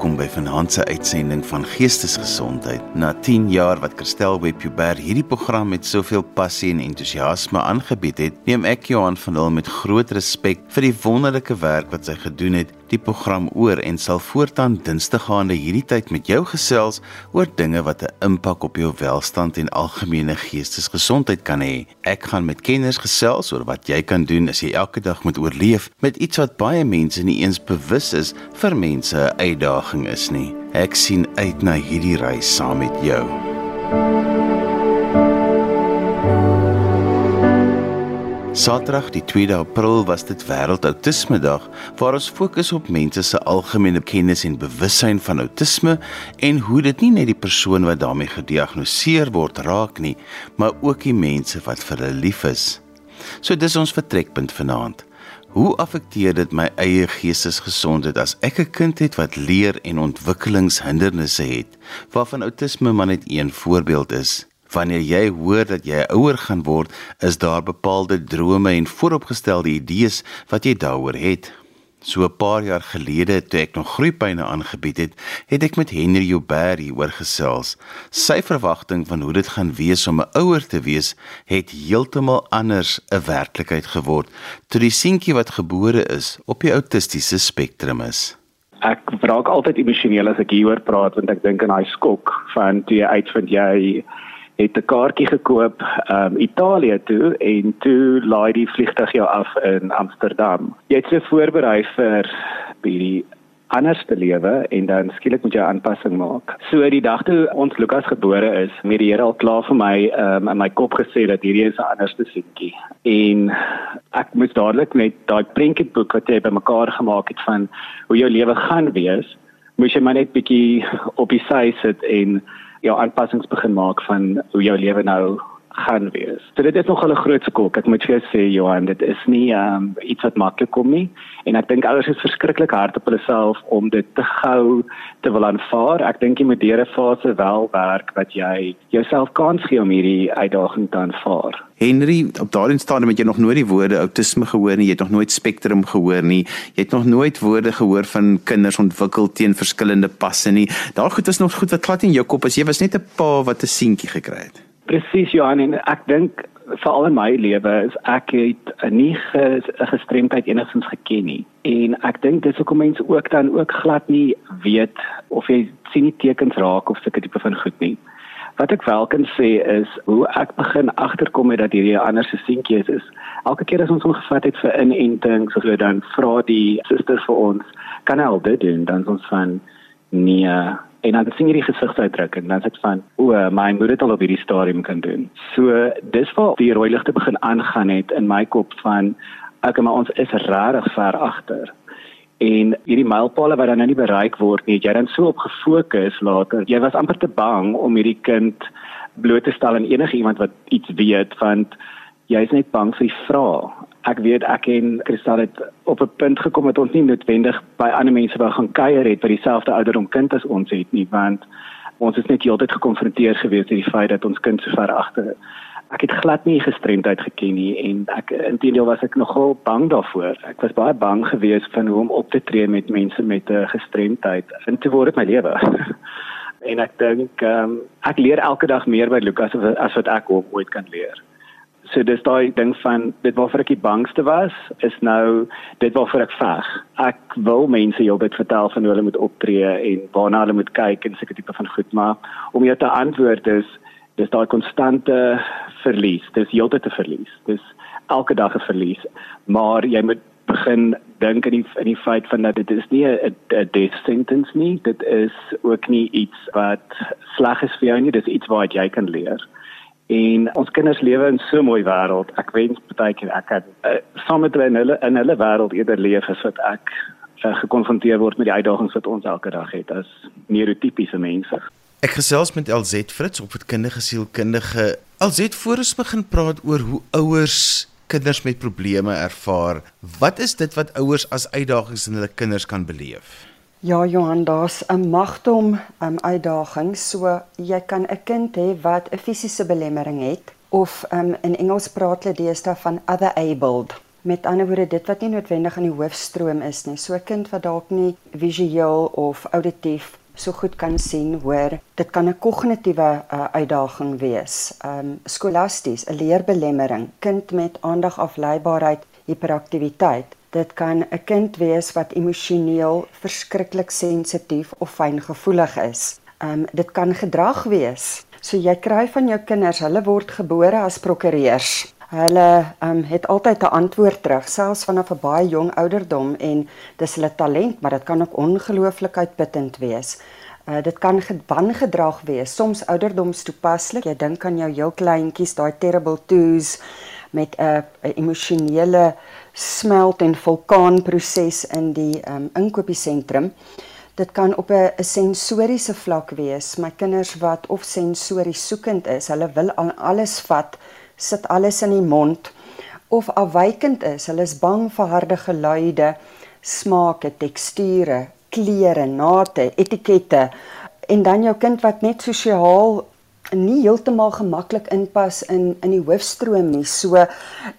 welkom by vanaand se uitsending van Geestesgesondheid. Na 10 jaar wat Christel Webber hierdie program met soveel passie en entoesiasme aangebied het, neem ek Johan van Dil met groot respek vir die wonderlike werk wat sy gedoen het, die program oor en sal voortaan Dinsdagaande hierdie tyd met jou gesels oor dinge wat 'n impak op jou welstand en algemene geestesgesondheid kan hê. Ek gaan met kenners gesels oor wat jy kan doen as jy elke dag moet oorleef met iets wat baie mense nie eens bewus is vir mense 'n uitdaging is nie. Ek sien uit na hierdie reis saam met jou. Saterdag die 2de April was dit wêreld autisme dag waar ons fokus op mense se algemene kennis en bewussyn van autisme en hoe dit nie net die persoon wat daarmee gediagnoseer word raak nie, maar ook die mense wat vir hulle lief is. So dis ons vertrekpunt vanaand. Hoe affekteer dit my eie geestesgesondheid as ek 'n kind het wat leer en ontwikkelingshindernisse het, waarvan outisme maar net een voorbeeld is? Wanneer jy hoor dat jy ouer gaan word, is daar bepaalde drome en vooropgestelde idees wat jy daaroor het. So 'n paar jaar gelede toe ek nog groeipyne aangebied het, het ek met Henry Joubert oor gesels. Sy verwagting van hoe dit gaan wees om 'n ouer te wees, het heeltemal anders 'n werklikheid geword toe die seentjie wat gebore is op die autistiese spektrum is. Ek raak altyd emosioneel as ek hieroor praat want ek dink aan daai skok van toe jy uitvind jy het 'n kaartjie gekoop um Italië toe en toe laai die vliegtuig jou af in Amsterdam. Jy het so voorberei vir hierdie anders te lewe en dan skielik moet jy aanpassing maak. So die dag toe ons Lukas gebore is, het die Here al klaar vir my um in my kop gesê dat hierdie is 'n anderste seentjie. En ek moes dadelik net daai prentjieboek wat jy bymekaar gemaak het van hoe jou lewe gaan wees, moes jy maar net bietjie op die sy sit en jou aanpassings begin maak van hoe jou lewe nou gaan wees. So dit is nog 'n groot skok. Ek moet vir jou sê Johan, dit is nie um, iets wat maklik kom nie en ek dink ouers is verskriklik hard op hulle self om dit te gou te wil aanvaar. Ek dink jy moet deur 'n fase wel werk wat jy jouself kans gee om hierdie uitdaging te aanvaar. Henry, op daardie stadium het jy nog nooit die woorde outisme gehoor nie, jy het nog nooit spektrum gehoor nie. Jy het nog nooit woorde gehoor van kinders ontwikkel teen verskillende passe nie. Daar goed is nog goed wat glad in jou kop as jy was net 'n pa wat 'n seentjie gekry het. Presies Johan en ek dink veral in my lewe is ek het nie 'n gestremdheid enigstens geken nie. En ek dink dis hoekom mense ook dan ook glad nie weet of jy sien nie tekens raak of sulke tipe van goed nie. Wat ek wel kan sê is hoe ek begin agterkom het dat hierdie ander se seentjie is, is elke keer as ons hom gevat het vir inentings of so dan vra die susters vir ons, kan hy al dit doen? Dan ons van nee en dan sien jy die gesigsuitdrukking dan sê ek van o my moeder het al op hierdie stadium kan doen. So dis waar die rooi ligte begin aangaan het in my kop van ek maar ons is regtig ver agter. En hierdie mylpale wat dan nou nie bereik word nie jy dan so op gefokus later jy was amper te bang om hierdie kind bloot te stel aan enige iemand wat iets weet want jy is net bang vir die vrae ek weet ek en Kristal het op 'n punt gekom dat ons nie noodwendig by ander mense wou gaan kuier het wat dieselfde ouderdom kind as ons het nie want ons is net heeltyd gekonfronteer gewees met die feit dat ons kind so ver agter ek het glad nie gestremdheid geken nie en ek intedeel was ek nogal bang daarvoor. Ek was baie bang geweest van hoe om op te tree met mense met 'n gestremdheid in te word my lewe. En ek dink um, ek leer elke dag meer by Lukas as wat ek ooit kan leer So dis daai ding van dit waarvoor ek die bangste was is nou dit waarvoor ek veg. Ek wil mense heeltyd vertel van hoe hulle moet optree en waarna hulle moet kyk en sulke tipe van goed maar om jou te antwoord is dis daai konstante verlies. Dis heeltyd te verlies. Dis elke dag 'n verlies. Maar jy moet begin dink aan die in die feit van dat dit is nie 'n death sentence nie. Dit is ook nie iets wat sleg is vir jou nie. Dis iets wat jy kan leer. En ons kinders lewe in so 'n mooi wêreld. Ek wens partykeer ek kan uh, saam met hulle in hulle in hulle wêreld eerder leef as wat ek uh, gekonfronteer word met die uitdagings wat ons elke dag het as neurotipiese mense. Ek gesels met LZ Fritz op kindige sielkundige. LZ voor ons begin praat oor hoe ouers kinders met probleme ervaar. Wat is dit wat ouers as uitdagings in hulle kinders kan beleef? Ja Johan, daar's 'n magdom um, uitdaging. So jy kan 'n kind hê wat 'n fisiese belemmering het of um, in Engels praat hulle deesdae van other abled. Met ander woorde, dit wat nie noodwendig in die hoofstroom is nie. So 'n kind wat dalk nie visueel of auditief so goed kan sien, hoor, dit kan 'n kognitiewe uh, uitdaging wees. Um, skolasties, 'n leerbelemmering, kind met aandagafleibaarheid, hiperaktiwiteit. Dit kan 'n kind wees wat emosioneel verskriklik sensitief of fyngevoelig is. Um, dit kan gedrag wees. So jy kry van jou kinders, hulle word gebore as prokureurs. Hulle um, het altyd 'n antwoord terug, selfs vanaf 'n baie jong ouderdom en dis hulle talent, maar dit kan ook ongelooflik uitputtend wees. Uh, dit kan wangedrag wees, soms ouderdoms toepaslik. Jy dink aan jou heel kleintjies, daai terrible twos met 'n uh, emosionele smelt en vulkaanproses in die um, inkopiesentrum. Dit kan op 'n sensoriese vlak wees. My kinders wat of sensories soekend is, hulle wil aan alles vat sit alles in die mond of afwykend is. Hulle is bang vir harde geluide, smake, teksture, kleure, nate, etikette en dan jou kind wat net sosiaal nie heeltemal gemaklik inpas in in die hoofstroom nie. So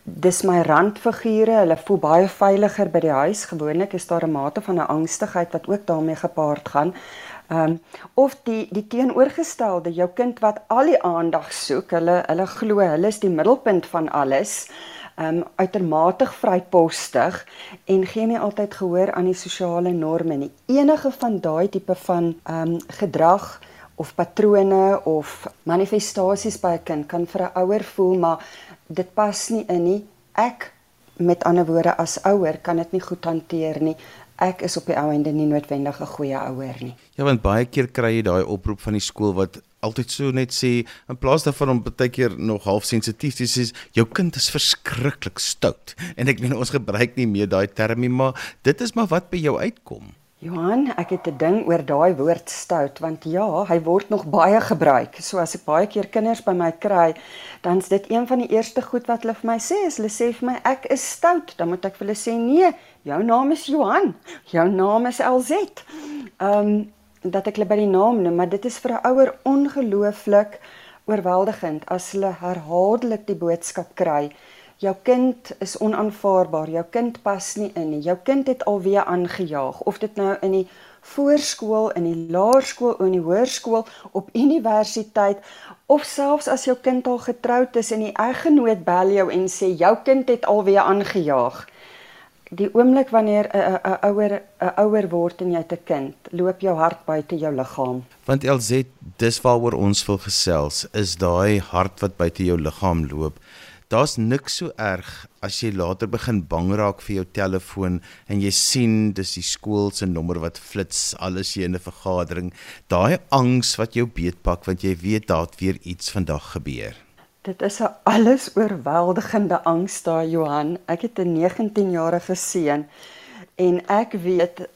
dis my randfigure. Hulle voel baie veiliger by die huis. Gewoonlik is daar 'n mate van 'n angstigheid wat ook daarmee gepaard gaan. Ehm um, of die die teenoorgestelde, jou kind wat al die aandag soek, hulle hulle glo hulle is die middelpunt van alles. Ehm um, uitermate vrypostig en gee nie altyd gehoor aan die sosiale norme nie. Enige van daai tipe van ehm um, gedrag of patrone of manifestasies by 'n kind kan vir 'n ouer voel maar dit pas nie in nie. Ek met ander woorde as ouer kan dit nie goed hanteer nie ek is op die ou ende nie noodwendig 'n goeie ouer nie. Ja, want baie keer kry jy daai oproep van die skool wat altyd so net sê in plaas daarvan om baie keer nog half sensitief te sê jou kind is verskriklik stout. En ek meen ons gebruik nie meer daai termie maar dit is maar wat by jou uitkom. Johan, ek het 'n ding oor daai woord stout want ja, hy word nog baie gebruik. So as ek baie keer kinders by my kry, dan is dit een van die eerste goed wat hulle vir my sê, is hulle sê vir my ek is stout. Dan moet ek vir hulle sê nee, jou naam is Johan. Jou naam is LZ. Ehm um, dat ek hulle by die naam noem, maar dit is vir 'n ouer ongelooflik oorweldigend as hulle herhaaldelik die boodskap kry jou kind is onaanvaarbaar, jou kind pas nie in nie. Jou kind het alweer aangejaag of dit nou in die voorskool, in die laerskool, in die hoërskool, op universiteit of selfs as jou kind al getroud is en die eggenoot bel jou en sê jou kind het alweer aangejaag. Die oomblik wanneer 'n ouer 'n ouer word en jy 'n kind, loop jou hart buite jou liggaam. Want LZ, dis waaroor ons wil gesels, is daai hart wat buite jou liggaam loop daar's niks so erg as jy later begin bang raak vir jou telefoon en jy sien dis die skool se nommer wat flits alles jy in 'n vergadering. Daai angs wat jou beetpak want jy weet daar weer iets vandag gebeur. Dit is 'n alles oorweldigende angs daar Johan. Ek het 'n 19 jarige seun en ek weet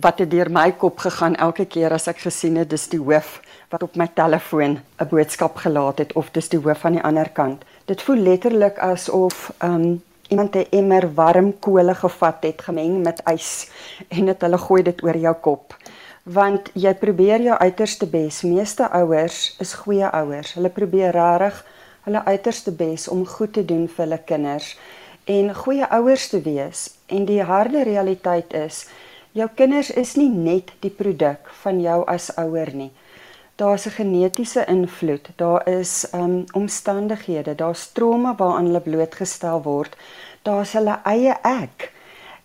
wat het deur my kop gegaan elke keer as ek gesien het dis die hoof wat op my telefoon 'n boodskap gelaat het of dis die hoof aan die ander kant Dit voel letterlik asof um iemand 'n emmer warm kolle gevat het, gemeng met ys en dit hulle gooi dit oor jou kop. Want jy probeer jou uiterste bes. Meeste ouers is goeie ouers. Hulle probeer regtig hulle uiterste bes om goed te doen vir hulle kinders en goeie ouers te wees. En die harde realiteit is jou kinders is nie net die produk van jou as ouer nie daar's 'n genetiese invloed, daar is um omstandighede, daar's trauma waaraan hulle blootgestel word. Daar's hulle eie ek.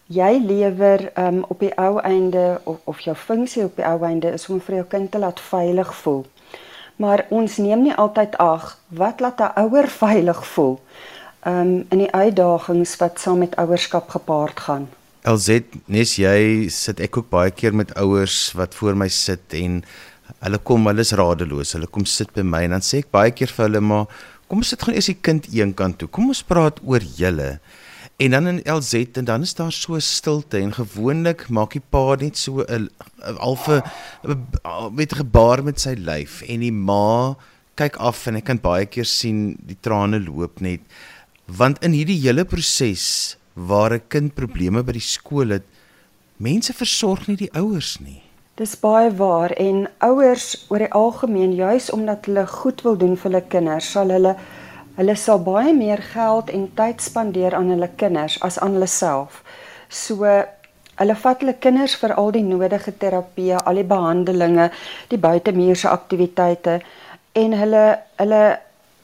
Jy lewer um op die ou einde of of jou funksie op die ou einde is om vir jou kind te laat veilig voel. Maar ons neem nie altyd ag wat laat 'n ouer veilig voel. Um in die uitdagings wat saam met ouerskap gepaard gaan. LZ, nes jy sit ek ook baie keer met ouers wat voor my sit en Hulle kom, hulle is radeloos. Hulle kom sit by my en dan sê ek baie keer vir hulle maar kom ons sit gaan eers die kind eenkant toe. Kom ons praat oor julle. En dan in LZ en dan is daar so stilte en gewoonlik maak die pa net so 'n alfe met gebaar met sy lyf en die ma kyk af en ek kan baie keer sien die trane loop net want in hierdie hele proses waar 'n kind probleme by die skool het mense versorg nie die ouers nie Dis baie waar en ouers oor die algemeen juis omdat hulle goed wil doen vir hulle kinders, sal hulle Hulle sal baie meer geld en tyd spandeer aan hulle kinders as aan hulle self. So hulle vat hulle kinders vir al die nodige terapie, al die behandelinge, die buitemuurse aktiwiteite en hulle hulle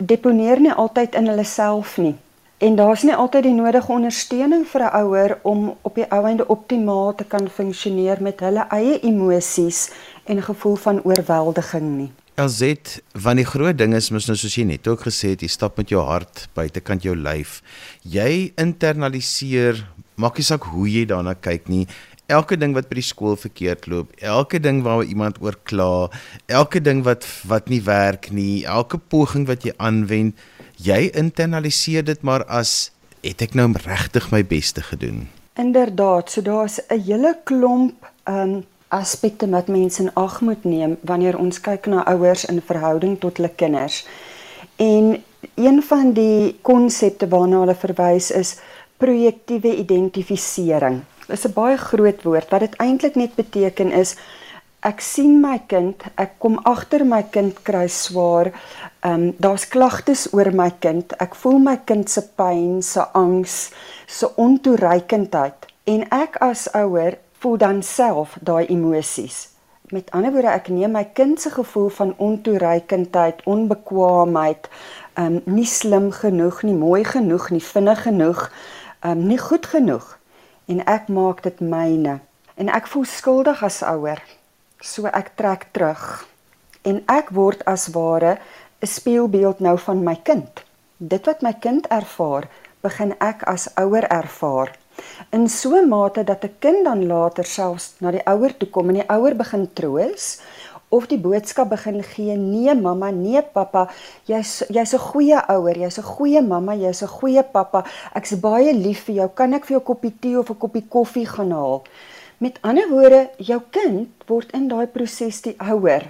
deponeer nie altyd in hulle self nie. En daar's nie altyd die nodige ondersteuning vir 'n ouer om op die ouende optimaal te kan funksioneer met hulle eie emosies en gevoel van oorweldiging nie. LZ, van die groot ding is mos nou soos jy net ook gesê het, jy stap met jou hart buitekant jou lyf. Jy internaliseer, maak nie saak hoe jy daarna kyk nie. Elke ding wat by die skool verkeerd loop, elke ding waaroor iemand oor kla, elke ding wat wat nie werk nie, elke poging wat jy aanwend, jy internaliseer dit maar as het ek nou regtig my beste gedoen. Inderdaad, so daar's 'n hele klomp um aspekte wat mense in ag moet neem wanneer ons kyk na ouers in verhouding tot hulle kinders. En een van die konsepte waarna hulle verwys is projektiewe identifisering. Dit is 'n baie groot woord wat dit eintlik net beteken is ek sien my kind, ek kom agter my kind kry swaar. Ehm um, daar's klagtes oor my kind. Ek voel my kind se pyn, se angs, se ontoereikendheid en ek as ouer voel dan self daai emosies. Met ander woorde, ek neem my kind se gevoel van ontoereikendheid, onbekwaamheid, ehm um, nie slim genoeg nie, mooi genoeg nie, vinnig genoeg, ehm um, nie goed genoeg en ek maak dit myne. En ek voel skuldig as ouer. So ek trek terug en ek word as ware 'n spieelbeeld nou van my kind. Dit wat my kind ervaar, begin ek as ouer ervaar. In so 'n mate dat 'n kind dan later selfs na die ouer toe kom en die ouer begin troos of die boodskap begin gee: "Nee mamma, nee pappa, jy's jy's 'n goeie ouer, jy's 'n goeie mamma, jy's 'n goeie pappa. Ek's baie lief vir jou. Kan ek vir jou 'n koppie tee of 'n koppie koffie gaan haal?" Met ander woorde, jou kind word in daai proses die ouer.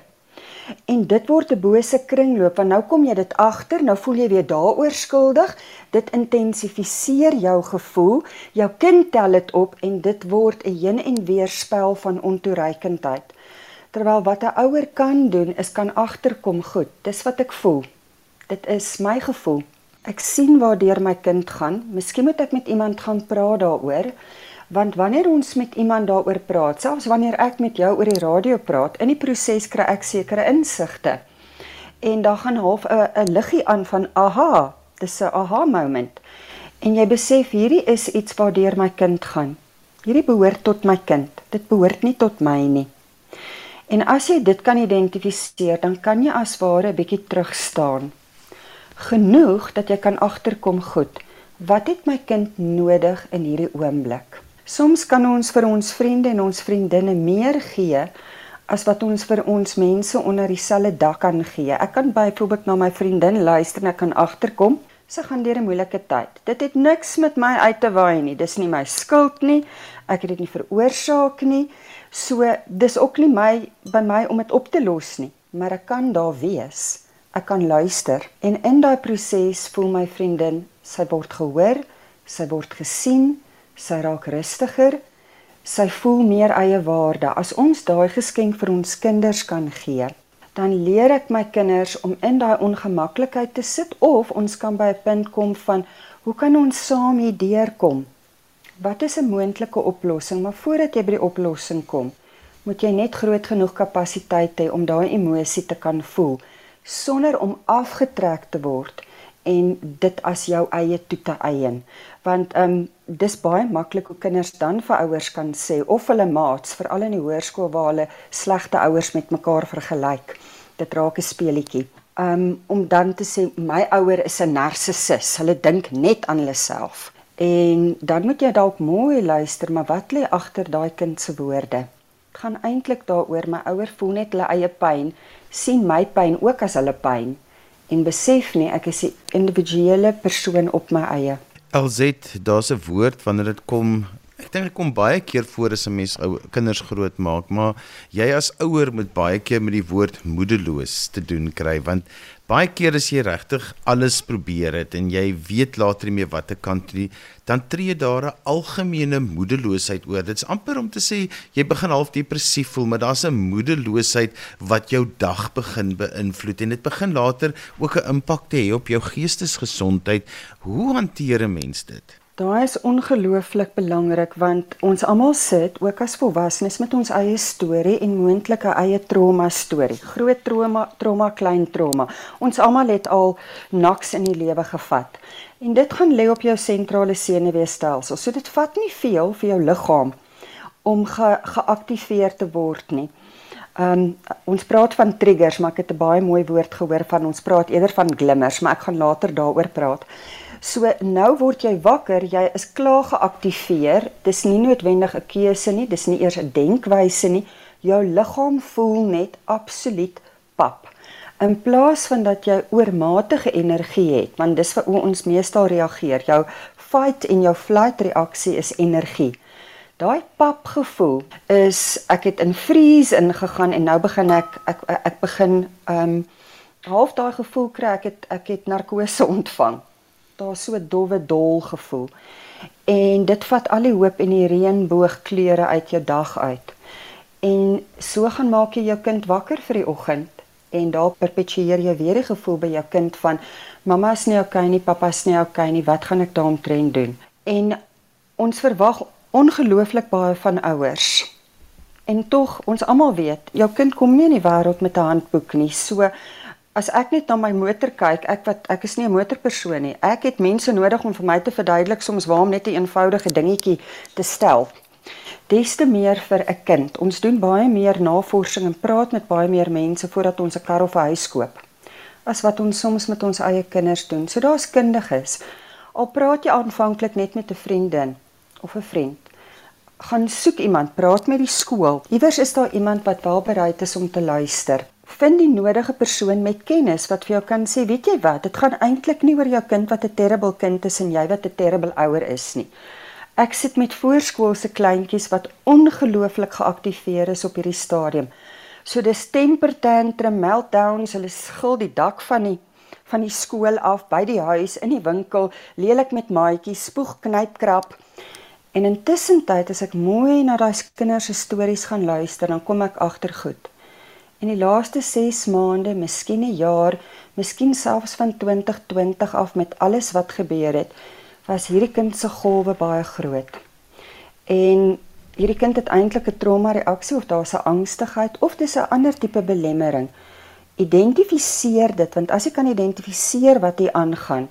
En dit word 'n bose kringloop want nou kom jy dit agter, nou voel jy weer daaroor skuldig. Dit intensifiseer jou gevoel. Jou kind tel dit op en dit word 'n heen en weer spel van ontoereikendheid. Terwyl wat 'n ouer kan doen is kan agterkom, goed, dis wat ek voel. Dit is my gevoel. Ek sien waar deur my kind gaan. Miskien moet ek met iemand gaan praat daaroor want wanneer ons met iemand daaroor praat, selfs wanneer ek met jou oor die radio praat, in die proses kry ek sekere insigte. En daar gaan half 'n 'n liggie aan van aha, dis 'n aha moment. En jy besef hierdie is iets waardeur my kind gaan. Hierdie behoort tot my kind. Dit behoort nie tot my nie. En as jy dit kan identifiseer, dan kan jy as ware 'n bietjie terug staan. Genoeg dat jy kan agterkom goed. Wat het my kind nodig in hierdie oomblik? Soms kan ons vir ons vriende en ons vriendinne meer gee as wat ons vir ons mense onder dieselfde dak kan gee. Ek kan byvoorbeeld na my vriendin luister en ek kan agterkom sy gaan deur 'n moeilike tyd. Dit het niks met my uit te waai nie. Dis nie my skuld nie. Ek het dit nie veroorsaak nie. So dis ook nie my by my om dit op te los nie, maar ek kan daar wees. Ek kan luister en in daai proses voel my vriendin sy word gehoor, sy word gesien sy raak rustiger, sy voel meer eie waarde. As ons daai geskenk vir ons kinders kan gee, dan leer ek my kinders om in daai ongemaklikheid te sit of ons kan by 'n punt kom van hoe kan ons saam hier deurkom? Wat is 'n moontlike oplossing? Maar voordat jy by die oplossing kom, moet jy net groot genoeg kapasiteit hê om daai emosie te kan voel sonder om afgetrek te word en dit as jou eie toe te eien want ehm um, dis baie maklik hoe kinders dan vir ouers kan sê of hulle maats veral in die hoërskool waar hulle slegte ouers met mekaar vergelyk. Dit raak 'n speelietjie. Um, om dan te sê my ouer is 'n narcissus. Hulle dink net aan hulle self. En dan moet jy dalk mooi luister maar wat lê agter daai kind se woorde? Dit gaan eintlik daaroor my ouer voel net hulle eie pyn sien my pyn ook as hulle pyn en besef nie ek is 'n individuele persoon op my eie LZ, daar's 'n woord wanneer dit kom, ek dink ek kom baie keer voor as 'n mens ou kinders grootmaak, maar jy as ouer moet baie keer met die woord moedeloos te doen kry want baie keer as jy regtig alles probeer het en jy weet later nie meer wat te kan doen dan tree daar 'n algemene moedeloosheid oor. Dit's amper om te sê jy begin half depressief voel, maar daar's 'n moedeloosheid wat jou dag begin beïnvloed en dit begin later ook 'n impak te hê op jou geestesgesondheid. Hoe hanteer 'n mens dit? Daai is ongelooflik belangrik want ons almal sit ook as volwassenes met ons eie storie en moontlike eie trauma storie. Groot trauma, trauma, klein trauma. Ons almal het al naks in die lewe gevat. En dit gaan lê op jou sentrale senuweestelsel. So dit vat nie veel vir jou liggaam om ge, geaktiveer te word nie. Um ons praat van triggers, maar ek het 'n baie mooi woord gehoor van ons praat eerder van glimmers, maar ek gaan later daaroor praat. So nou word jy wakker, jy is klaar geaktiveer. Dis nie noodwendig 'n keuse nie, dis nie eers 'n denkwyse nie. Jou liggaam voel net absoluut pap. In plaas van dat jy oormatige energie het, want dis hoe ons meestal reageer. Jou fight en jou flight reaksie is energie. Daai pap gevoel is ek het in freeze ingegaan en nou begin ek ek ek begin ehm um, half daai gevoel kry ek het ek het narkose ontvang daar so dowwe dol gevoel. En dit vat al die hoop en die reënboogkleure uit jou dag uit. En so gaan maak jy jou kind wakker vir die oggend en daar perpetueer jy weer die gevoel by jou kind van mamma is nie okay nie, pappa is nie okay nie, wat gaan ek daaromtrent doen? En ons verwag ongelooflik baie van ouers. En tog, ons almal weet, jou kind kom nie in die wêreld met 'n handboek nie. So as ek net na my motor kyk, ek wat ek is nie 'n motorpersoon nie. Ek het mense nodig om vir my te verduidelik soms waarom net 'n eenvoudige dingetjie te stel. Des te meer vir 'n kind. Ons doen baie meer navorsing en praat met baie meer mense voordat ons 'n kar of 'n huis koop as wat ons soms met ons eie kinders doen. So daar's kundiges. Al praat jy aanvanklik net met 'n vriendin of 'n vriend, gaan soek iemand, praat met die skool. Iewers is daar iemand wat wel bereid is om te luister vind die nodige persoon met kennis wat vir jou kan sê, weet jy wat, dit gaan eintlik nie oor jou kind wat 'n terrible kind is en jy wat 'n terrible ouer is nie. Ek sit met voorskoolse kleintjies wat ongelooflik geaktiveer is op hierdie stadium. So dis temper tantrum, meltdowns, hulle skil die dak van die van die skool af by die huis in die winkel, lelik met maatjies, spoeg, knyp, krap. En intussen tyd as ek mooi na daai kinders se stories gaan luister, dan kom ek agter goed. In die laaste 6 maande, miskien 'n jaar, miskien selfs van 2020 af met alles wat gebeur het, was hierdie kind se golwe baie groot. En hierdie kind het eintlik 'n trauma reaksie of daar's 'n angstigheid of dis 'n ander tipe belemmering. Identifiseer dit want as jy kan identifiseer wat hier aangaan,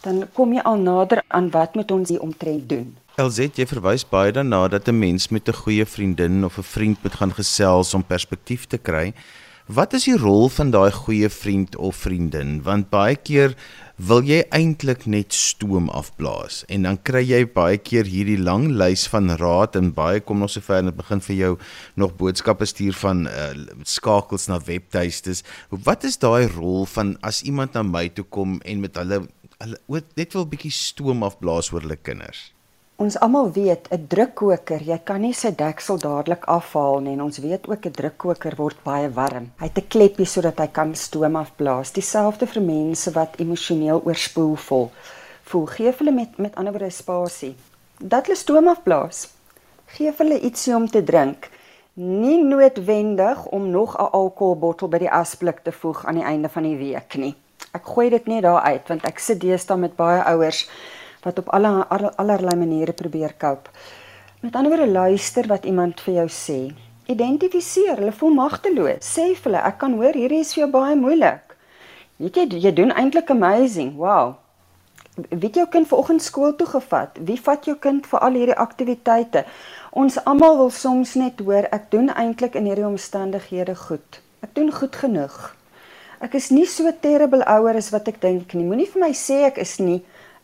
dan kom jy al nader aan wat moet ons hier omtrent doen. LZ jy verwys baie daarna dat 'n mens met 'n goeie vriendin of 'n vriend moet gaan gesels om perspektief te kry. Wat is die rol van daai goeie vriend of vriendin? Want baie keer wil jy eintlik net stoom afblaas en dan kry jy baie keer hierdie lang lys van raad en baie kom nog sover en dit begin vir jou nog boodskappe stuur van uh, skakels na webtuistes. Wat is daai rol van as iemand na my toe kom en met hulle hulle net wil 'n bietjie stoom afblaas oor hulle kinders? Ons almal weet 'n drukkoker, jy kan nie sy deksel dadelik afhaal nie en ons weet ook 'n drukkoker word baie warm. Hy het 'n kleppie sodat hy kan stoom afblaas. Dieselfde vir mense wat emosioneel oorspoel voel. Voel gee hulle met met ander woorde spasie. Dat hulle stoom afblaas. Gee hulle ietsie om te drink. Nie noodwendig om nog 'n alkoholbottel by die asblik te voeg aan die einde van die week nie. Ek gooi dit net daar uit want ek sit deesdae met baie ouers wat op alle allerlei maniere probeer koop. Met ander woorde luister wat iemand vir jou sê. Identifiseer, hulle voel magteloos. Sê vir hulle, ek kan hoor hierdie is vir jou baie moeilik. Weet jy, jy doen eintlik amazing. Wow. Wie het jou kind vanoggend skool toe gevat? Wie vat jou kind vir al hierdie aktiwiteite? Ons almal wil soms net hoor ek doen eintlik in hierdie omstandighede goed. Ek doen goed genoeg. Ek is nie so terrible ouer as wat ek dink nie. Moenie vir my sê ek is nie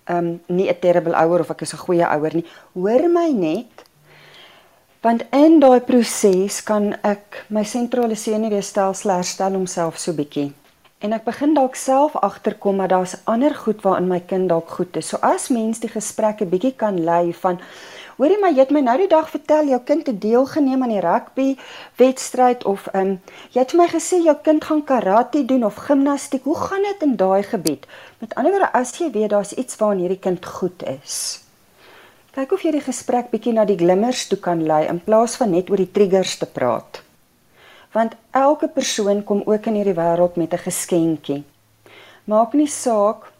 um nie 'n terrible ouer of ek is 'n goeie ouer nie. Hoor my net. Want in daai proses kan ek my sentrale senuweestelsel herstel homself so bietjie. En ek begin dalk self agterkom dat daar's ander goed waarin my kind dalk goed is. So as mens die gesprekke bietjie kan lei van Hoorie maar jy het my nou die dag vertel jou kind het deelgeneem aan die rugby wedstryd of ehm um, jy het vir my gesê jou kind gaan karate doen of gimnastiek. Hoe gaan dit in daai gebied? Met ander woorde as jy weet daar's iets waarin hierdie kind goed is. Kyk of jy die gesprek bietjie na die glimmers toe kan lei in plaas van net oor die triggers te praat. Want elke persoon kom ook in hierdie wêreld met 'n geskenkie. Maak nie saak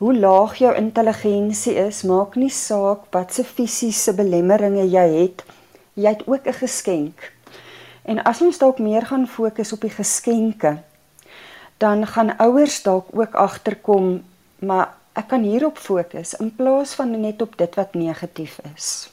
hoe laag jou intelligensie is, maak nie saak wat se fisiese belemmeringe jy het, jy het ook 'n geskenk. En as ons dalk meer gaan fokus op die geskenke, dan gaan ouers dalk ook agterkom, maar ek kan hierop fokus in plaas van net op dit wat negatief is.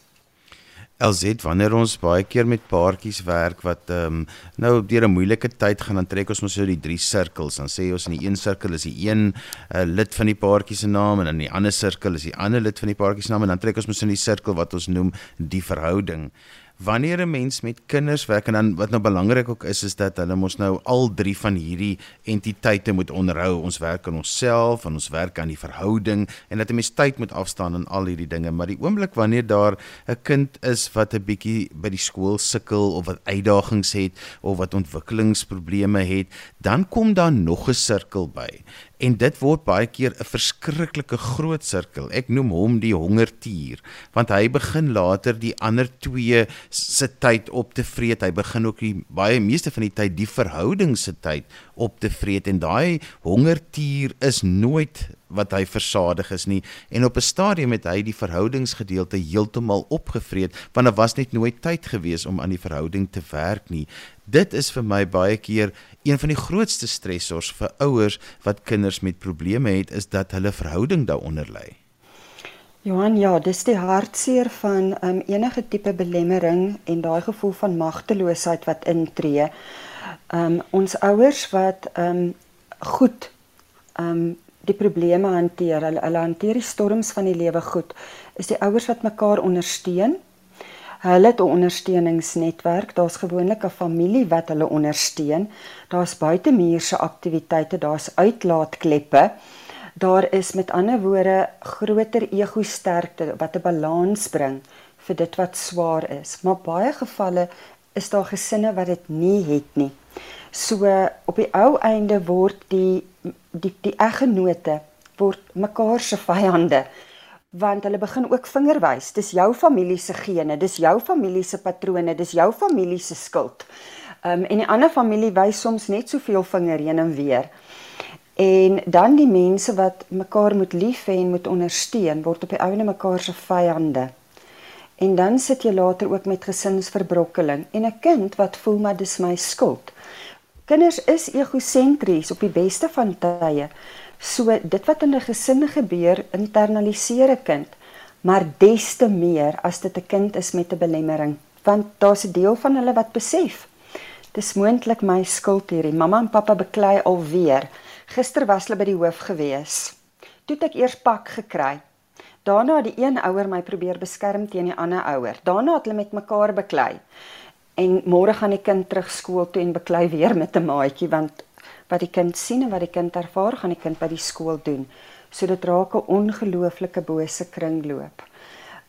LZ wanneer ons baie keer met paartjies werk wat ehm um, nou deur 'n moeilike tyd gaan dan trek ons mos so die drie sirkels dan sê ons in die een sirkel is die een uh, lid van die paartjie se naam en in die ander sirkel is die ander lid van die paartjie se naam en dan trek ons mos in die sirkel wat ons noem die verhouding wanneer 'n mens met kinders werk en dan wat nou belangrik ook is is dat hulle mos nou al drie van hierdie entiteite moet onderhou. Ons werk aan onsself, en ons werk aan die verhouding en dat 'n mens tyd moet afstaan aan al hierdie dinge. Maar die oomblik wanneer daar 'n kind is wat 'n bietjie by die skool sukkel of wat uitdagings het of wat ontwikkelingsprobleme het, dan kom daar nog 'n sirkel by en dit word baie keer 'n verskriklike groot sirkel. Ek noem hom die hongertier, want hy begin later die ander twee se tyd op te vreet. Hy begin ook die baie meeste van die tyd die verhouding se tyd op te vreet en daai hongertier is nooit wat hy versadig is nie en op 'n stadium het hy die verhoudingsgedeelte heeltemal opgevreet want daar was net nooit tyd gewees om aan die verhouding te werk nie. Dit is vir my baie keer een van die grootste stressors vir ouers wat kinders met probleme het is dat hulle verhouding daaronder lê. Johan, ja, dis die hartseer van um, enige tipe belemmering en daai gevoel van magteloosheid wat intree. Um ons ouers wat um goed um die probleme hanteer, hulle, hulle hanteer die storms van die lewe goed, is die ouers wat mekaar ondersteun Hulle het 'n ondersteuningsnetwerk. Daar's gewoonlik 'n familie wat hulle ondersteun. Daar's buitemuurse aktiwiteite, daar's uitlaatkleppe. Daar is met ander woorde groter ego sterkte wat 'n balans bring vir dit wat swaar is. Maar baie gevalle is daar gesinne wat dit nie het nie. So op die ou einde word die die die eggenote word mekaar se vyande want hulle begin ook vingerwys. Dis jou familie se gene, dis jou familie se patrone, dis jou familie se skuld. Ehm um, en die ander familie wys soms net soveel vinger heen en weer. En dan die mense wat mekaar moet lief hê en moet ondersteun, word op die ouene mekaar se vyande. En dan sit jy later ook met gesinsverbrokkeling en 'n kind wat voel maar dis my skuld. Kinders is egosentries op die beste van tye. So dit wat in 'n gesin gebeur, internaliseer 'n kind, maar des te meer as dit 'n kind is met 'n belemmering, want daar's 'n deel van hulle wat besef dis moontlik my skuld hierdie. Mamma en pappa beklei alweer. Gister was hulle by die hoof gewees. Toe het ek eers pak gekry. Daarna het die een ouer my probeer beskerm teen die ander ouer. Daarna het hulle met mekaar beklei. En môre gaan die kind terug skool toe en beklei weer met 'n maatjie want wat die kind sien en wat die kind ervaar, gaan die kind by die skool doen. So dit raak 'n ongelooflike bose kringloop.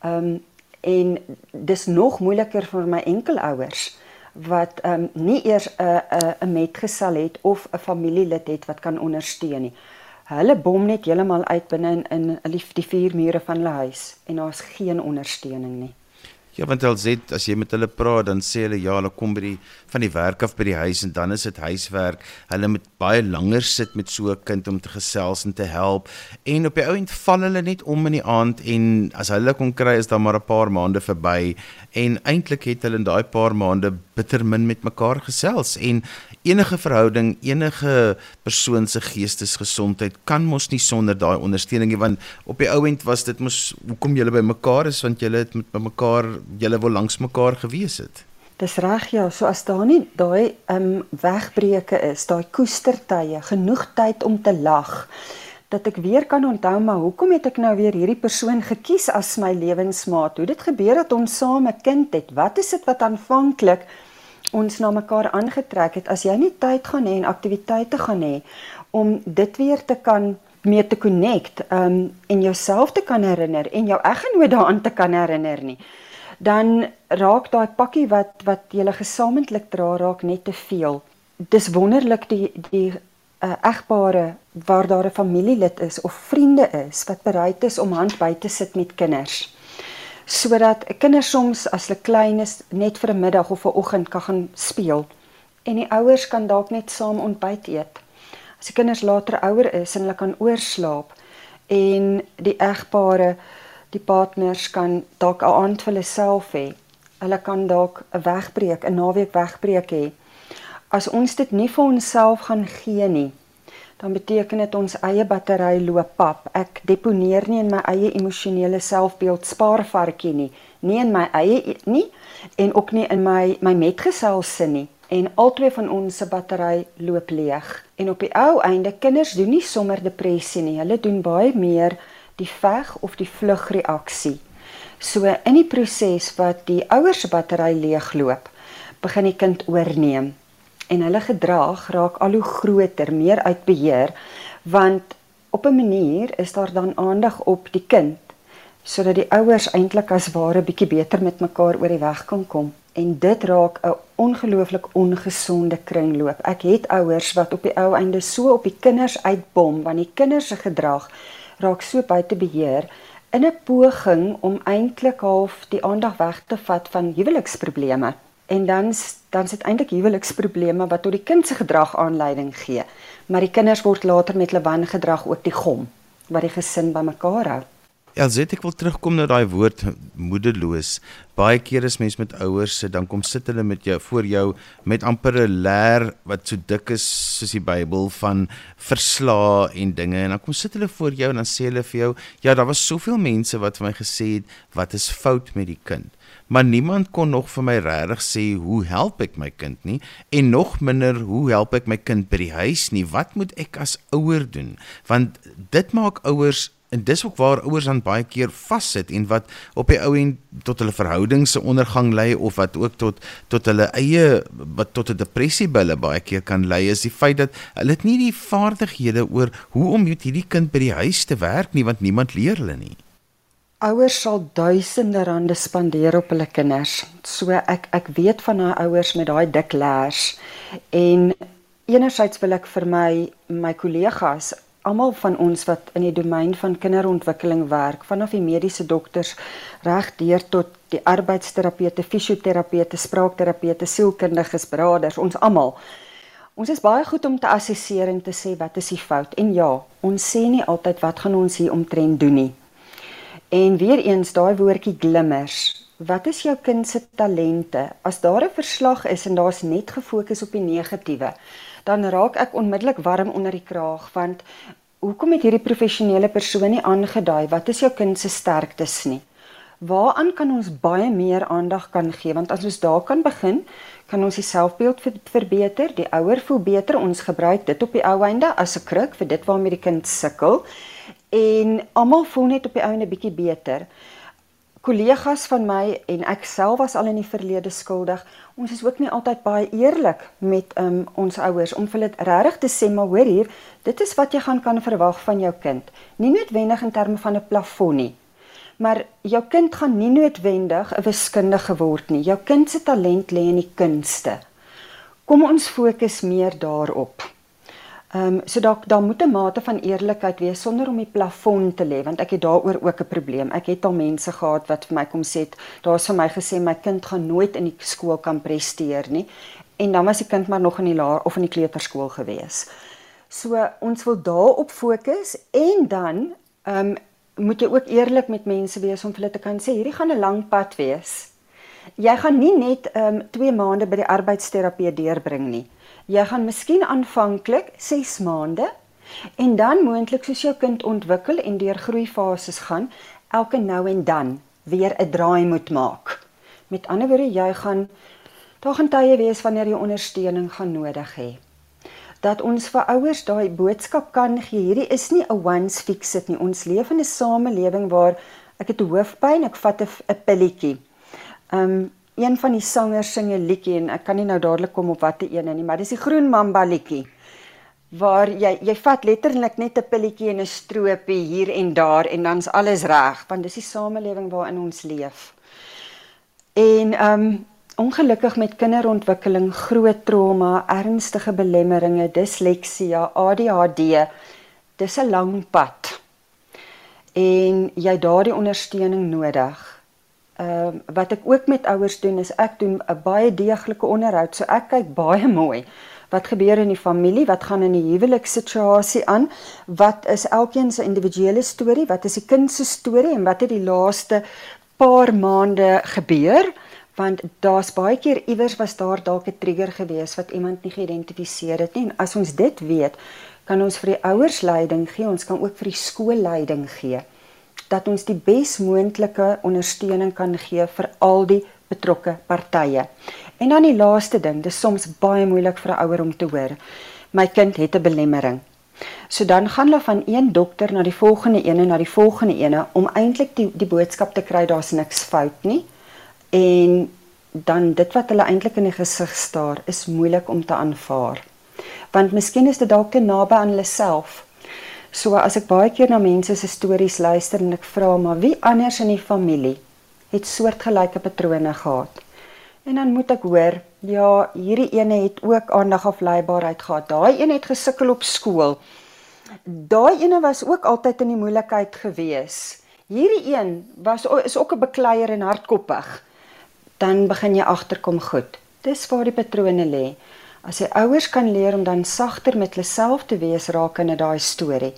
Ehm um, en dis nog moeiliker vir my enkelouers wat ehm um, nie eers 'n 'n metgesel het of 'n familielid het wat kan ondersteun nie. Hulle bom net heeltemal uit binne in in die vier mure van hulle huis en daar's geen ondersteuning nie. Ja, want hulle sê as jy met hulle praat, dan sê hulle ja, hulle kom by die van die werk af by die huis en dan is dit huiswerk. Hulle moet baie langer sit met so 'n kind om te gesels en te help. En op die ou end val hulle net om in die aand en as hulle kon kry is daar maar 'n paar maande verby en eintlik het hulle in daai paar maande bitter min met mekaar gesels en enige verhouding, enige persoon se geestesgesondheid kan mos nie sonder daai ondersteuning nie want op die ouend was dit mos hoekom julle by mekaar is want julle het met mekaar julle wil langs mekaar gewees het. Dis reg ja, so as daar nie daai ehm um, wegbreuke is, daai koestertye, genoeg tyd om te lag dat ek weer kan onthou maar hoekom het ek nou weer hierdie persoon gekies as my lewensmaat? Hoe dit gebeur dat ons saam 'n kind het? Wat is dit wat aanvanklik ons na mekaar aangetrek het as jy nie tyd gaan hê en aktiwiteite gaan hê om dit weer te kan meer te connect um en jouself te kan herinner en jou eggenoot daaraan te kan herinner nie dan raak daai pakkie wat wat julle gesamentlik dra raak net te veel. Dis wonderlik die die uh, egpare waar daar 'n familielid is of vriende is wat bereid is om hand by te sit met kinders. Sodat kinders soms as hulle klein is net vir 'n middag of 'n oggend kan gaan speel. En die ouers kan dalk net saam ontbyt eet. As die kinders later ouer is en hulle kan oorslaap en die egpare, die partners kan dalk 'n aand vir hulle self hê. Hulle kan dalk 'n wegbreek, 'n naweek wegbreek hê. As ons dit nie vir onsself gaan gee nie, dan beteken dit ons eie battery loop pap. Ek deponeer nie in my eie emosionele selfbeeld spaarvarkie nie, nie in my eie nie en ook nie in my my metgesel se nie. En albei van ons se battery loop leeg. En op die ou einde kinders doen nie sommer depressie nie. Hulle doen baie meer die veg of die vlugreaksie. So in die proses wat die ouers se battery leegloop, begin die kind oorneem en hulle gedrag raak al hoe groter, meer uit beheer, want op 'n manier is daar dan aandag op die kind sodat die ouers eintlik as ware bietjie beter met mekaar oor die weg kan kom en dit raak 'n ongelooflik ongesonde kringloop. Ek het ouers wat op die ou einde so op die kinders uitbom want die kinders se gedrag raak so buite beheer in 'n poging om eintlik half die aandag weg te vat van huweliksprobleme en dan dan sit eintlik huweliksprobleme wat tot die kind se gedrag aanleiding gee. Maar die kinders word later met hulle wangedrag ook die gom wat die gesin bymekaar hou. Sê ek wil terugkom na daai woord moedeloos. Baie keer is mense met ouers sit dan kom sit hulle met jou voor jou met amper 'n leer wat so dik is soos die Bybel van verslae en dinge. En dan kom sit hulle voor jou en dan sê hulle vir jou, ja, daar was soveel mense wat vir my gesê het wat is fout met die kind? Maar niemand kon nog vir my regtig sê hoe help ek my kind nie? En nog minder hoe help ek my kind by die huis nie? Wat moet ek as ouer doen? Want dit maak ouers en dis ook waar ouers dan baie keer vassit en wat op die ou en tot hulle verhoudings se ondergang lei of wat ook tot tot hulle eie wat tot 'n depressie by hulle baie keer kan lei is die feit dat hulle het nie die vaardighede oor hoe om met hierdie kind by die huis te werk nie want niemand leer hulle nie Ouers sal duisende rande spandeer op hulle kinders. So ek ek weet van daai ouers met daai dik lers. En enerzijds wil ek vir my my kollegas, almal van ons wat in die domein van kinderontwikkeling werk, vanaf die mediese dokters reg deur tot die arbeidsterapeute, fisioterapeute, spraakterapeute, sielkundiges, beraders, ons almal. Ons is baie goed om te assesseer en te sê wat is die fout. En ja, ons sê nie altyd wat gaan ons hier omtrent doen nie. En weer eens daai woordjie glimmers. Wat is jou kind se talente? As daar 'n verslag is en daar's net gefokus op die negatiewe, dan raak ek onmiddellik warm onder die kraag want hoekom het hierdie professionele persoon nie aangedui wat is jou kind se sterktes nie? Waaraan kan ons baie meer aandag kan gee want as ons daar kan begin, kan ons die selfbeeld ver verbeter, die ouer voel beter, ons gebruik dit op die ou einde as 'n kruk vir dit waarmee die kind sukkel en almal voel net op die ou 'n bietjie beter. Kollegas van my en ek self was al in die verlede skuldig. Ons is ook nie altyd baie eerlik met um, ons ouers om vir hulle regtig te sê maar hoor hier, dit is wat jy gaan kan verwag van jou kind. Nie noodwendig in terme van 'n plafon nie. Maar jou kind gaan nie noodwendig 'n wiskundige word nie. Jou kind se talent lê in die kunste. Kom ons fokus meer daarop. Ehm um, so dalk daar moet 'n mate van eerlikheid wees sonder om die plafon te lê want ek het daaroor ook 'n probleem. Ek het al mense gehad wat vir my kom sê, daar's vir my gesê my kind gaan nooit in die skool kan presteer nie. En dan was die kind maar nog in die laer of in die kleuterskool gewees. So ons wil daarop fokus en dan ehm um, moet jy ook eerlik met mense wees om vir hulle te kan sê hierdie gaan 'n lang pad wees. Jy gaan nie net ehm um, 2 maande by die arbeidsterapeut deurbring nie. Jy gaan miskien aanvanklik 6 maande en dan moontlik soos jou kind ontwikkel en deur groeifases gaan, elke nou en dan weer 'n draai moet maak. Met ander woorde, jy gaan daar gaan tye wees wanneer jy ondersteuning gaan nodig hê. Dat ons vir ouers daai boodskap kan gee, hierdie is nie 'n once fix it nie. Ons leef in 'n samelewing waar ek het hoofpyn, ek vat 'n pilletjie. Um een van die sangers sing 'n liedjie en ek kan nie nou dadelik kom op watter een nie, maar dis die Groen Mamba liedjie. waar jy jy vat letterlik net 'n pilletjie en 'n stroopie hier en daar en dan's alles reg want dis die samelewing waarin ons leef. En ehm um, ongelukkig met kinderontwikkeling, groot trauma, ernstige belemmeringe, disleksia, ADHD, dis 'n lang pad. En jy daardie ondersteuning nodig. Ehm uh, wat ek ook met ouers doen is ek doen 'n baie deeglike onderhoud. So ek kyk baie mooi wat gebeur in die familie, wat gaan in die huwelikssituasie aan, wat is elkeen se individuele storie, wat is die kind se storie en wat het die laaste paar maande gebeur? Want daar's baie keer iewers was daar dalk 'n trigger gewees wat iemand nie geïdentifiseer het nie. En as ons dit weet, kan ons vir die ouers leiding gee, ons kan ook vir die skool leiding gee dat ons die besmoontlike ondersteuning kan gee vir al die betrokke partye. En dan die laaste ding, dis soms baie moeilik vir 'n ouer om te hoor. My kind het 'n belemmering. So dan gaan hulle van een dokter na die volgende een en na die volgende een om eintlik die die boodskap te kry daar's niks fout nie. En dan dit wat hulle eintlik in die gesig staar is moeilik om te aanvaar. Want miskien is dit dalk te naby aan hulle self. So as ek baie keer na mense se stories luister en ek vra maar wie anders in die familie het soortgelyke patrone gehad. En dan moet ek hoor, ja, hierdie ene het ook aandag afleibaarheid gehad. Daai een het gesukkel op skool. Daai ene was ook altyd in die moeilikheid gewees. Hierdie een was is ook 'n bekleier en hardkoppig. Dan begin jy agterkom goed. Dis waar die patrone lê. As jy ouers kan leer om dan sagter met hulle self te wees in daai storie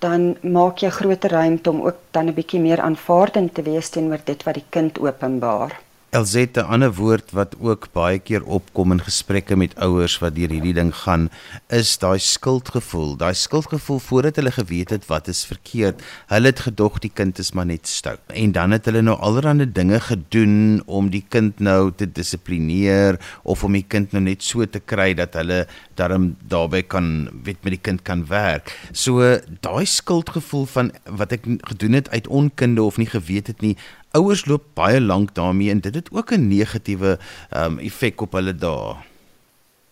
dan maak jy groter ruimte om ook dan 'n bietjie meer aanvaardend te wees teenoor dit wat die kind openbaar. Elzette, 'n ander woord wat ook baie keer opkom in gesprekke met ouers wat deur hierdie ding gaan, is daai skuldgevoel. Daai skuldgevoel voordat hulle geweet het wat is verkeerd. Hulle het gedog die kind is maar net stout. En dan het hulle nou allerlei dinge gedoen om die kind nou te dissiplineer of om die kind nou net so te kry dat hulle daarom daarbey kan weet met die kind kan werk. So daai skuldgevoel van wat ek gedoen het uit onkunde of nie geweet het nie, ouers loop baie lank daarmee en dit het ook 'n negatiewe um, effek op hulle dae.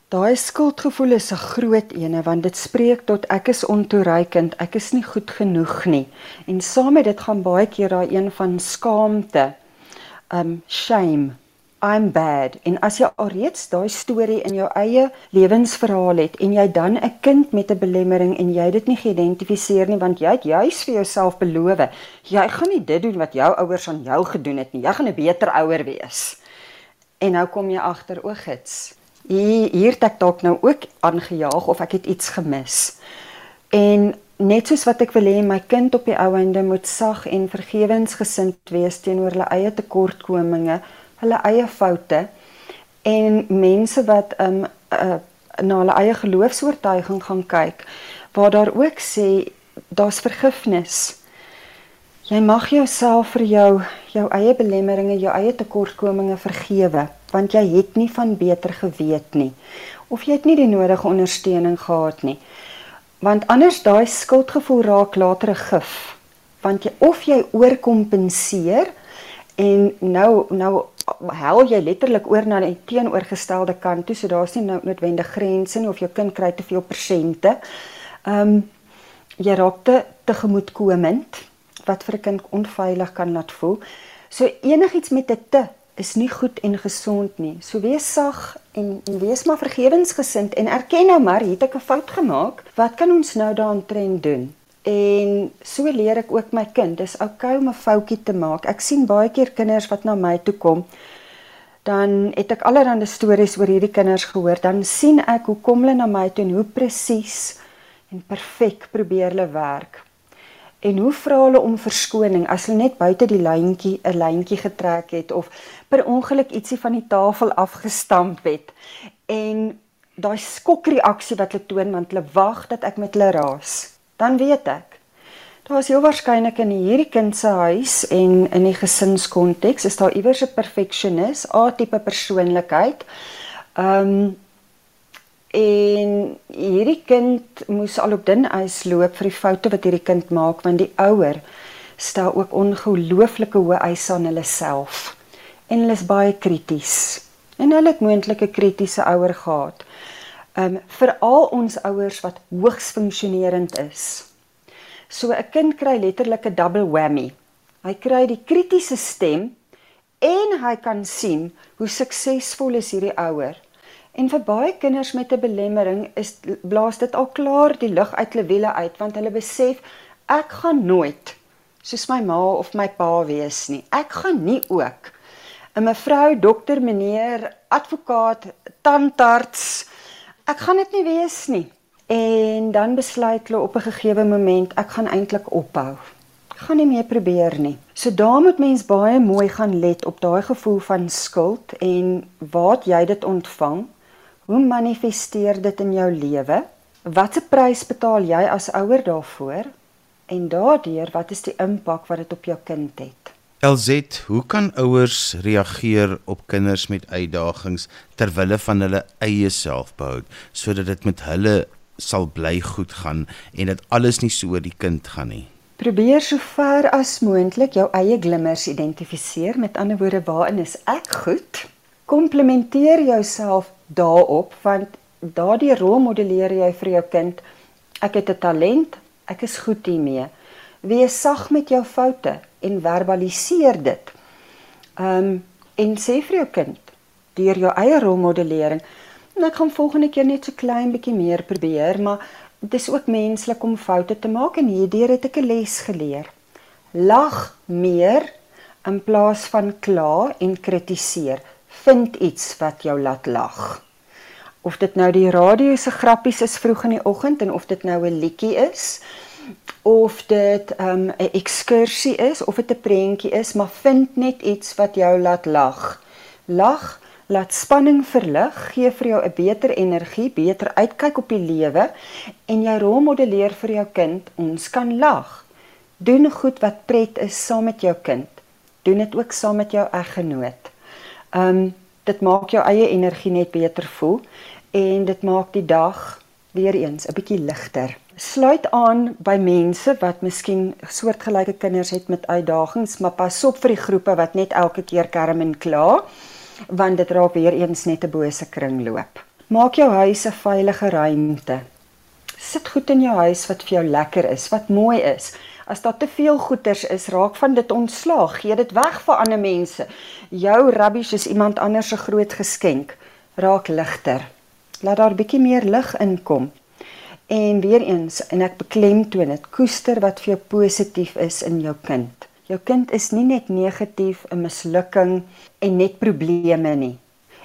Daai skuldgevoel is 'n groot ene want dit spreek tot ek is ontoereikend, ek is nie goed genoeg nie. En saam met dit gaan baie keer daai een van skaamte, um shame I'm bad. En as jy alreeds daai storie in jou eie lewensverhaal het en jy dan 'n kind met 'n belemmering en jy dit nie geïdentifiseer nie want jy het juis vir jouself beloof jy gaan nie dit doen wat jou ouers aan jou gedoen het nie. Jy gaan 'n beter ouer wees. En nou kom jy agter o gits hier hier het ek dalk nou ook aangejaag of ek het iets gemis. En net soos wat ek wil hê my kind op die ou einde moet sag en vergewensgesind wees teenoor hulle eie tekortkominge hulle eie foute en mense wat um uh, na hulle eie geloofs-oortuiging gaan kyk waar daar ook sê daar's vergifnis. Jy mag jouself vir jou jou eie belemmeringe, jou eie tekortkominge vergewe want jy het nie van beter geweet nie of jy het nie die nodige ondersteuning gehad nie. Want anders daai skuldgevoel raak later 'n gif. Want jy of jy oorkompenseer en nou nou hel jy letterlik oor na die teenoorgestelde kant toe, so daar's nie nou noodwendig grense nie of jou kind kry te veel persente. Ehm um, jy raak te tegemoetkomend wat vir 'n kind onveilig kan laat voel. So enigiets met 'n te is nie goed en gesond nie. So wees sag en, en wees maar vergewensgesind en erken nou maar, het ek 'n fout gemaak. Wat kan ons nou daaraan doen? En so leer ek ook my kind, dis oukei okay om 'n foutjie te maak. Ek sien baie keer kinders wat na my toe kom. Dan het ek allerlei stories oor hierdie kinders gehoor. Dan sien ek hoe kom hulle na my toe en hoe presies en perfek probeer hulle werk. En hoe vra hulle om verskoning as hulle net buite die lyntjie 'n lyntjie getrek het of per ongeluk ietsie van die tafel afgestamp het. En daai skokreaksie wat hulle toon want hulle wag dat ek met hulle raas dan weet ek daar is heel waarskynlik in hierdie kind se huis en in die gesinskonteks is daar iewers 'n perfeksionis, A-tipe persoonlikheid. Ehm um, en hierdie kind moes al op dun ys loop vir die foute wat hierdie kind maak want die ouer stel ook ongelooflike hoë eise aan hulle self en hulle is baie krities en hulle het moontlik 'n kritiese ouer gehad. Um veral ons ouers wat hoogs funksionerend is. So 'n kind kry letterlik 'n double whammy. Hy kry die kritiese stem en hy kan sien hoe suksesvol is hierdie ouer. En vir baie kinders met 'n belemmering is blaas dit al klaar die lug uit hulle wiele uit want hulle besef ek gaan nooit soos my ma of my pa wees nie. Ek gaan nie ook 'n mevrou, dokter, meneer, advokaat, tandarts. Ek gaan dit nie wees nie. En dan besluit hulle op 'n gegeewe moment ek gaan eintlik ophou. Ek gaan nie meer probeer nie. So daar moet mens baie mooi gaan let op daai gevoel van skuld en waar jy dit ontvang. Hoe manifesteer dit in jou lewe? Watse prys betaal jy as ouer daarvoor? En daardeur, wat is die impak wat dit op jou kind het? LZ, hoe kan ouers reageer op kinders met uitdagings ter wille van hulle eie selfbehoud sodat dit met hulle sal bly goed gaan en dat alles nie so oor die kind gaan nie? Probeer so ver as moontlik jou eie glimmers identifiseer. Met ander woorde, waarin is ek goed? Komplementeer jouself daarop want daardie rolmodelleer jy vir jou kind. Ek het 'n talent, ek is goed hiermee. Wees sag met jou foute en verbaliseer dit. Ehm um, en sê vir jou kind deur jou eie rolmodellering, en ek gaan volgende keer net so klein bietjie meer probeer, maar dit is ook menslik om foute te maak en hierdeur het ek 'n les geleer. Lag meer in plaas van kla en kritiseer. Vind iets wat jou laat lag. Of dit nou die radio se grappies is vroeg in die oggend en of dit nou 'n liedjie is of dit 'n um, ekskursie is of dit 'n prentjie is, maar vind net iets wat jou laat lag. Lag laat spanning verlig, gee vir jou 'n beter energie, beter uitkyk op die lewe en jy rolmodelleer vir jou kind, ons kan lag. Doen goed wat pret is saam met jou kind. Doen dit ook saam met jou eggenoot. Um dit maak jou eie energie net beter voel en dit maak die dag weer eens 'n bietjie ligter sluit aan by mense wat miskien soortgelyke kinders het met uitdagings, maar pas op vir die groepe wat net elke keer kerm en kla, want dit raak weer eens net 'n bose kringloop. Maak jou huis 'n veilige ruimte. Sit goed in jou huis wat vir jou lekker is, wat mooi is. As daar te veel goeders is, raak van dit ontslaag, gee dit weg vir ander mense. Jou rubbish is iemand anders se groot geskenk. Raak ligter. Laat daar bietjie meer lig inkom. En weer eens, en ek beklemtoon dit, koester wat vir jou positief is in jou kind. Jou kind is nie net negatief, 'n mislukking en net probleme nie.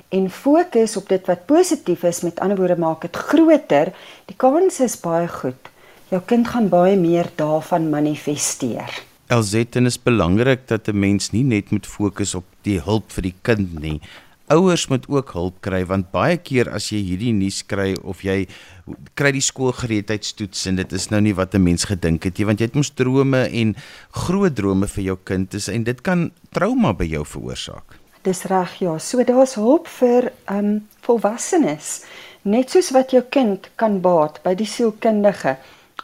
En fokus op dit wat positief is, met ander woorde maak dit groter. Die kans is baie goed. Jou kind gaan baie meer daarvan manifesteer. Elzetten is belangrik dat 'n mens nie net moet fokus op die hulp vir die kind nie, ouers moet ook hulp kry want baie keer as jy hierdie nuus kry of jy kry die skoolgereedheidstoets en dit is nou nie wat 'n mens gedink het nie want jy het mos drome en groot drome vir jou kind is en dit kan trauma by jou veroorsaak. Dis reg ja, so daar's hulp vir ehm um, volwassenes. Net soos wat jou kind kan baat by die sielkundige,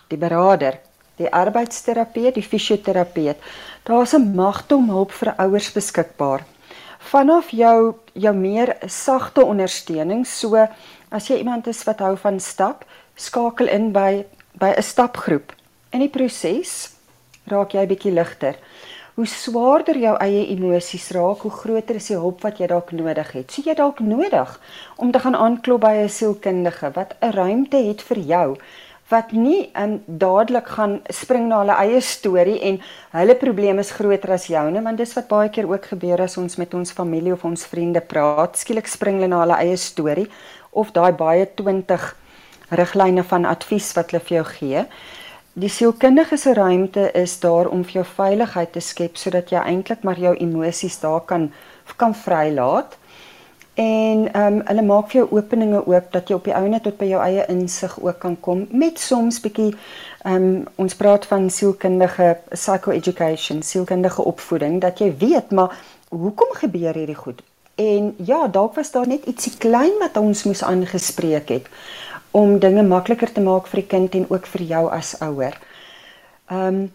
die beraader, die arbeidsterapeut, die fisioterapeut. Daar's 'n magte om hulp vir ouers beskikbaar vanaf jou jou meer sagte ondersteuning. So as jy iemand is wat hou van stap, skakel in by by 'n stapgroep. In die proses raak jy bietjie ligter. Hoe swaarder jou eie emosies raak, hoe groter is die hulp wat jy dalk nodig het. Sien jy dalk nodig om te gaan aanklop by 'n sielkundige wat 'n ruimte het vir jou wat nie um, dadelik gaan spring na hulle eie storie en hulle probleme is groter as joune want dis wat baie keer ook gebeur as ons met ons familie of ons vriende praat. Skielik spring hulle na hulle eie storie of daai baie 20 riglyne van advies wat hulle vir jou gee. Die sielkundige se ruimte is daar om vir jou veiligheid te skep sodat jy eintlik maar jou emosies daar kan kan vrylaat en ehm um, hulle maak vir jou openinge oop dat jy op die ouene tot by jou eie insig ook kan kom met soms bietjie ehm um, ons praat van sielkundige psychoeducation, sielkundige opvoeding dat jy weet maar hoekom gebeur hierdie goed? En ja, dalk was daar net ietsie klein wat ons moes aangespreek het om dinge makliker te maak vir die kind en ook vir jou as ouer. Ehm um,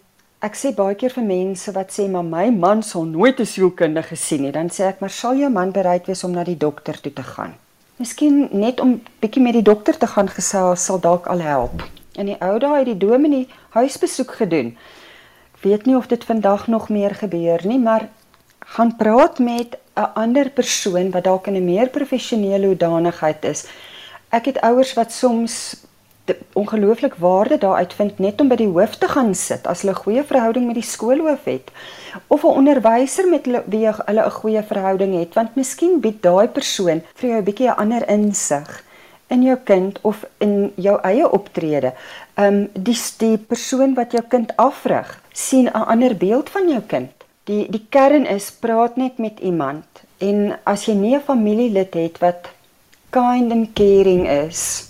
Ek sê baie keer vir mense wat sê maar my man sal nooit 'n sielkundige sien nie, dan sê ek maar sal jou man bereid wees om na die dokter toe te gaan. Miskien net om bietjie met die dokter te gaan gesels sal dalk al help. In die ou dae het die dominee huisbesoek gedoen. Ek weet nie of dit vandag nog meer gebeur nie, maar gaan praat met 'n ander persoon wat dalk in 'n meer professionele hoedanigheid is. Ek het ouers wat soms ongelooflik waarde daar uitvind net om by die hoof te gaan sit as hulle 'n goeie verhouding met die skoolhoof het of 'n onderwyser met hulle wie hulle 'n goeie verhouding het want miskien bied daai persoon vir jou 'n bietjie 'n ander insig in jou kind of in jou eie optrede. Um, die die persoon wat jou kind afrig, sien 'n ander beeld van jou kind. Die die kern is praat net met iemand en as jy nie 'n familielid het wat kind and caring is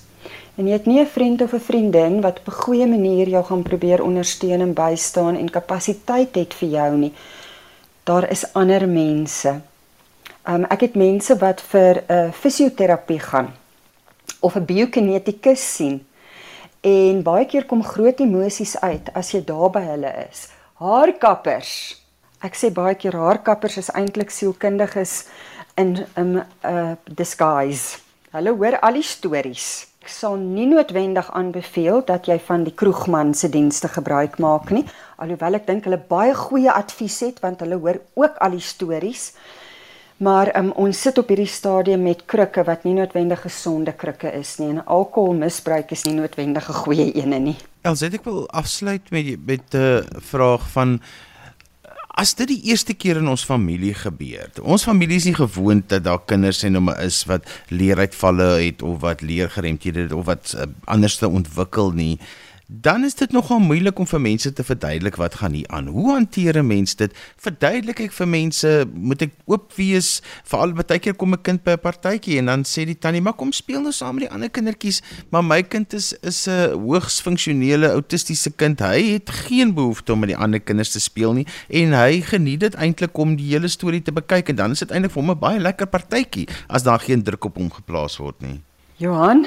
en jy het nie 'n vriend of 'n vriendin wat op 'n goeie manier jou gaan probeer ondersteun en bystaan en kapasiteit het vir jou nie. Daar is ander mense. Um, ek het mense wat vir 'n uh, fisioterapie gaan of 'n biokinetikus sien. En baie keer kom groot emosies uit as jy daar by hulle is. Haarkappers. Ek sê baie keer haarkappers is eintlik sielkundiges in 'n um, uh, disguise. Hulle hoor al die stories Ek sal nie noodwendig aanbeveel dat jy van die kroegman se dienste gebruik maak nie, alhoewel ek dink hulle baie goeie advies het want hulle hoor ook al die stories. Maar um, ons sit op hierdie stadium met krikke wat nie noodwendig gesonde krikke is nie en alkoholmisbruik is nie noodwendig 'n goeie ene nie. Els, ek wil afsluit met met 'n uh, vraag van As dit die eerste keer in ons familie gebeur. Ons familie is nie gewoond dat daar kinders en hom is wat leeruitvalle het of wat leergeremdhede het of wat uh, anders te ontwikkel nie dan is dit nogal moeilik om vir mense te verduidelik wat gaan hier aan. Hoe hanteer 'n mens dit? Verduidelik ek vir mense, moet ek oop wees? Veral baie keer kom 'n kind by 'n partytjie en dan sê die tannie, "Maar kom speel nou saam met die ander kindertjies." Maar my kind is is 'n hoogs funksionele autistiese kind. Hy het geen behoefte om met die ander kinders te speel nie en hy geniet dit eintlik om die hele storie te bekyk en dan is dit eintlik vir hom 'n baie lekker partytjie as daar geen druk op hom geplaas word nie. Johan,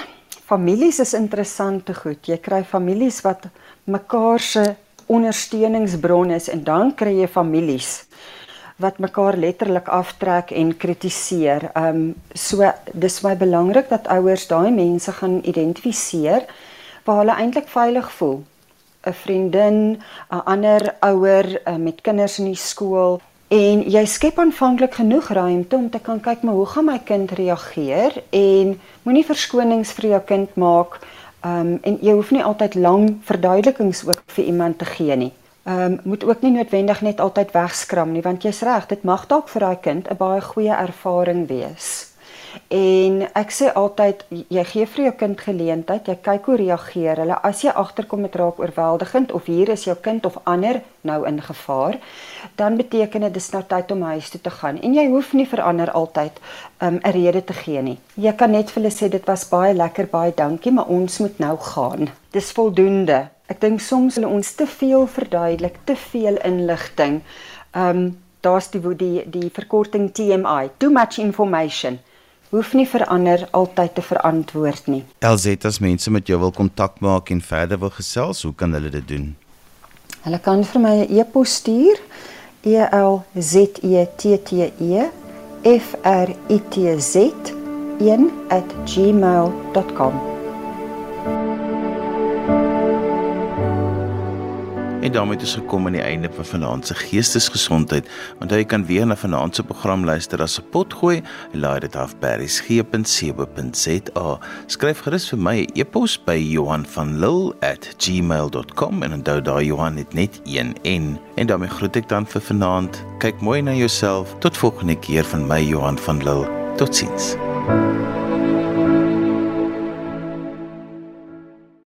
Families is interessante goed. Jy kry families wat mekaar se ondersteuningsbron is en dan kry jy families wat mekaar letterlik aftrek en kritiseer. Ehm um, so dis baie belangrik dat ouers daai mense gaan identifiseer waar hulle eintlik veilig voel. 'n Vriendin, 'n ander ouer uh, met kinders in die skool En jy skep aanvanklik genoeg ruimte om te kan kyk maar hoe gaan my kind reageer en moenie verskonings vir jou kind maak. Ehm um, en jy hoef nie altyd lang verduidelikings ook vir iemand te gee nie. Ehm um, moet ook nie noodwendig net altyd wegskram nie want jy's reg, dit mag dalk vir daai kind 'n baie goeie ervaring wees. En ek sê altyd jy gee vir jou kind geleentheid, jy kyk hoe reageer hulle. As jy agterkom met raak oorweldigend of hier is jou kind of ander nou in gevaar, dan beteken dit dis nou tyd om huis toe te gaan. En jy hoef nie vir ander altyd 'n um, rede te gee nie. Jy kan net vir hulle sê dit was baie lekker, baie dankie, maar ons moet nou gaan. Dis voldoende. Ek dink soms hulle ons te veel verduidelik, te veel inligting. Um, daar's die die die verkorting TMI, too much information hoef nie verander altyd te verantwoord nie. LZ as mense met jou wil kontak maak en verder wil gesels, hoe kan hulle dit doen? Hulle kan vir my 'n e-pos stuur e l z e t t e f r i t z 1@gmail.com En daarmee het ons gekom aan die einde van vanaand se geestesgesondheid. Onthou jy kan weer na vanaand se program luister as 'n potgooi. Laai dit af by resgep.co.za. Skryf gerus vir my 'n e e-pos by Johanvanlull@gmail.com en onthou daai Johan het net een N. En daarmee groet ek dan vir vanaand. Kyk mooi na jouself. Tot volgende keer van my Johan van Lill. Totsiens. thank you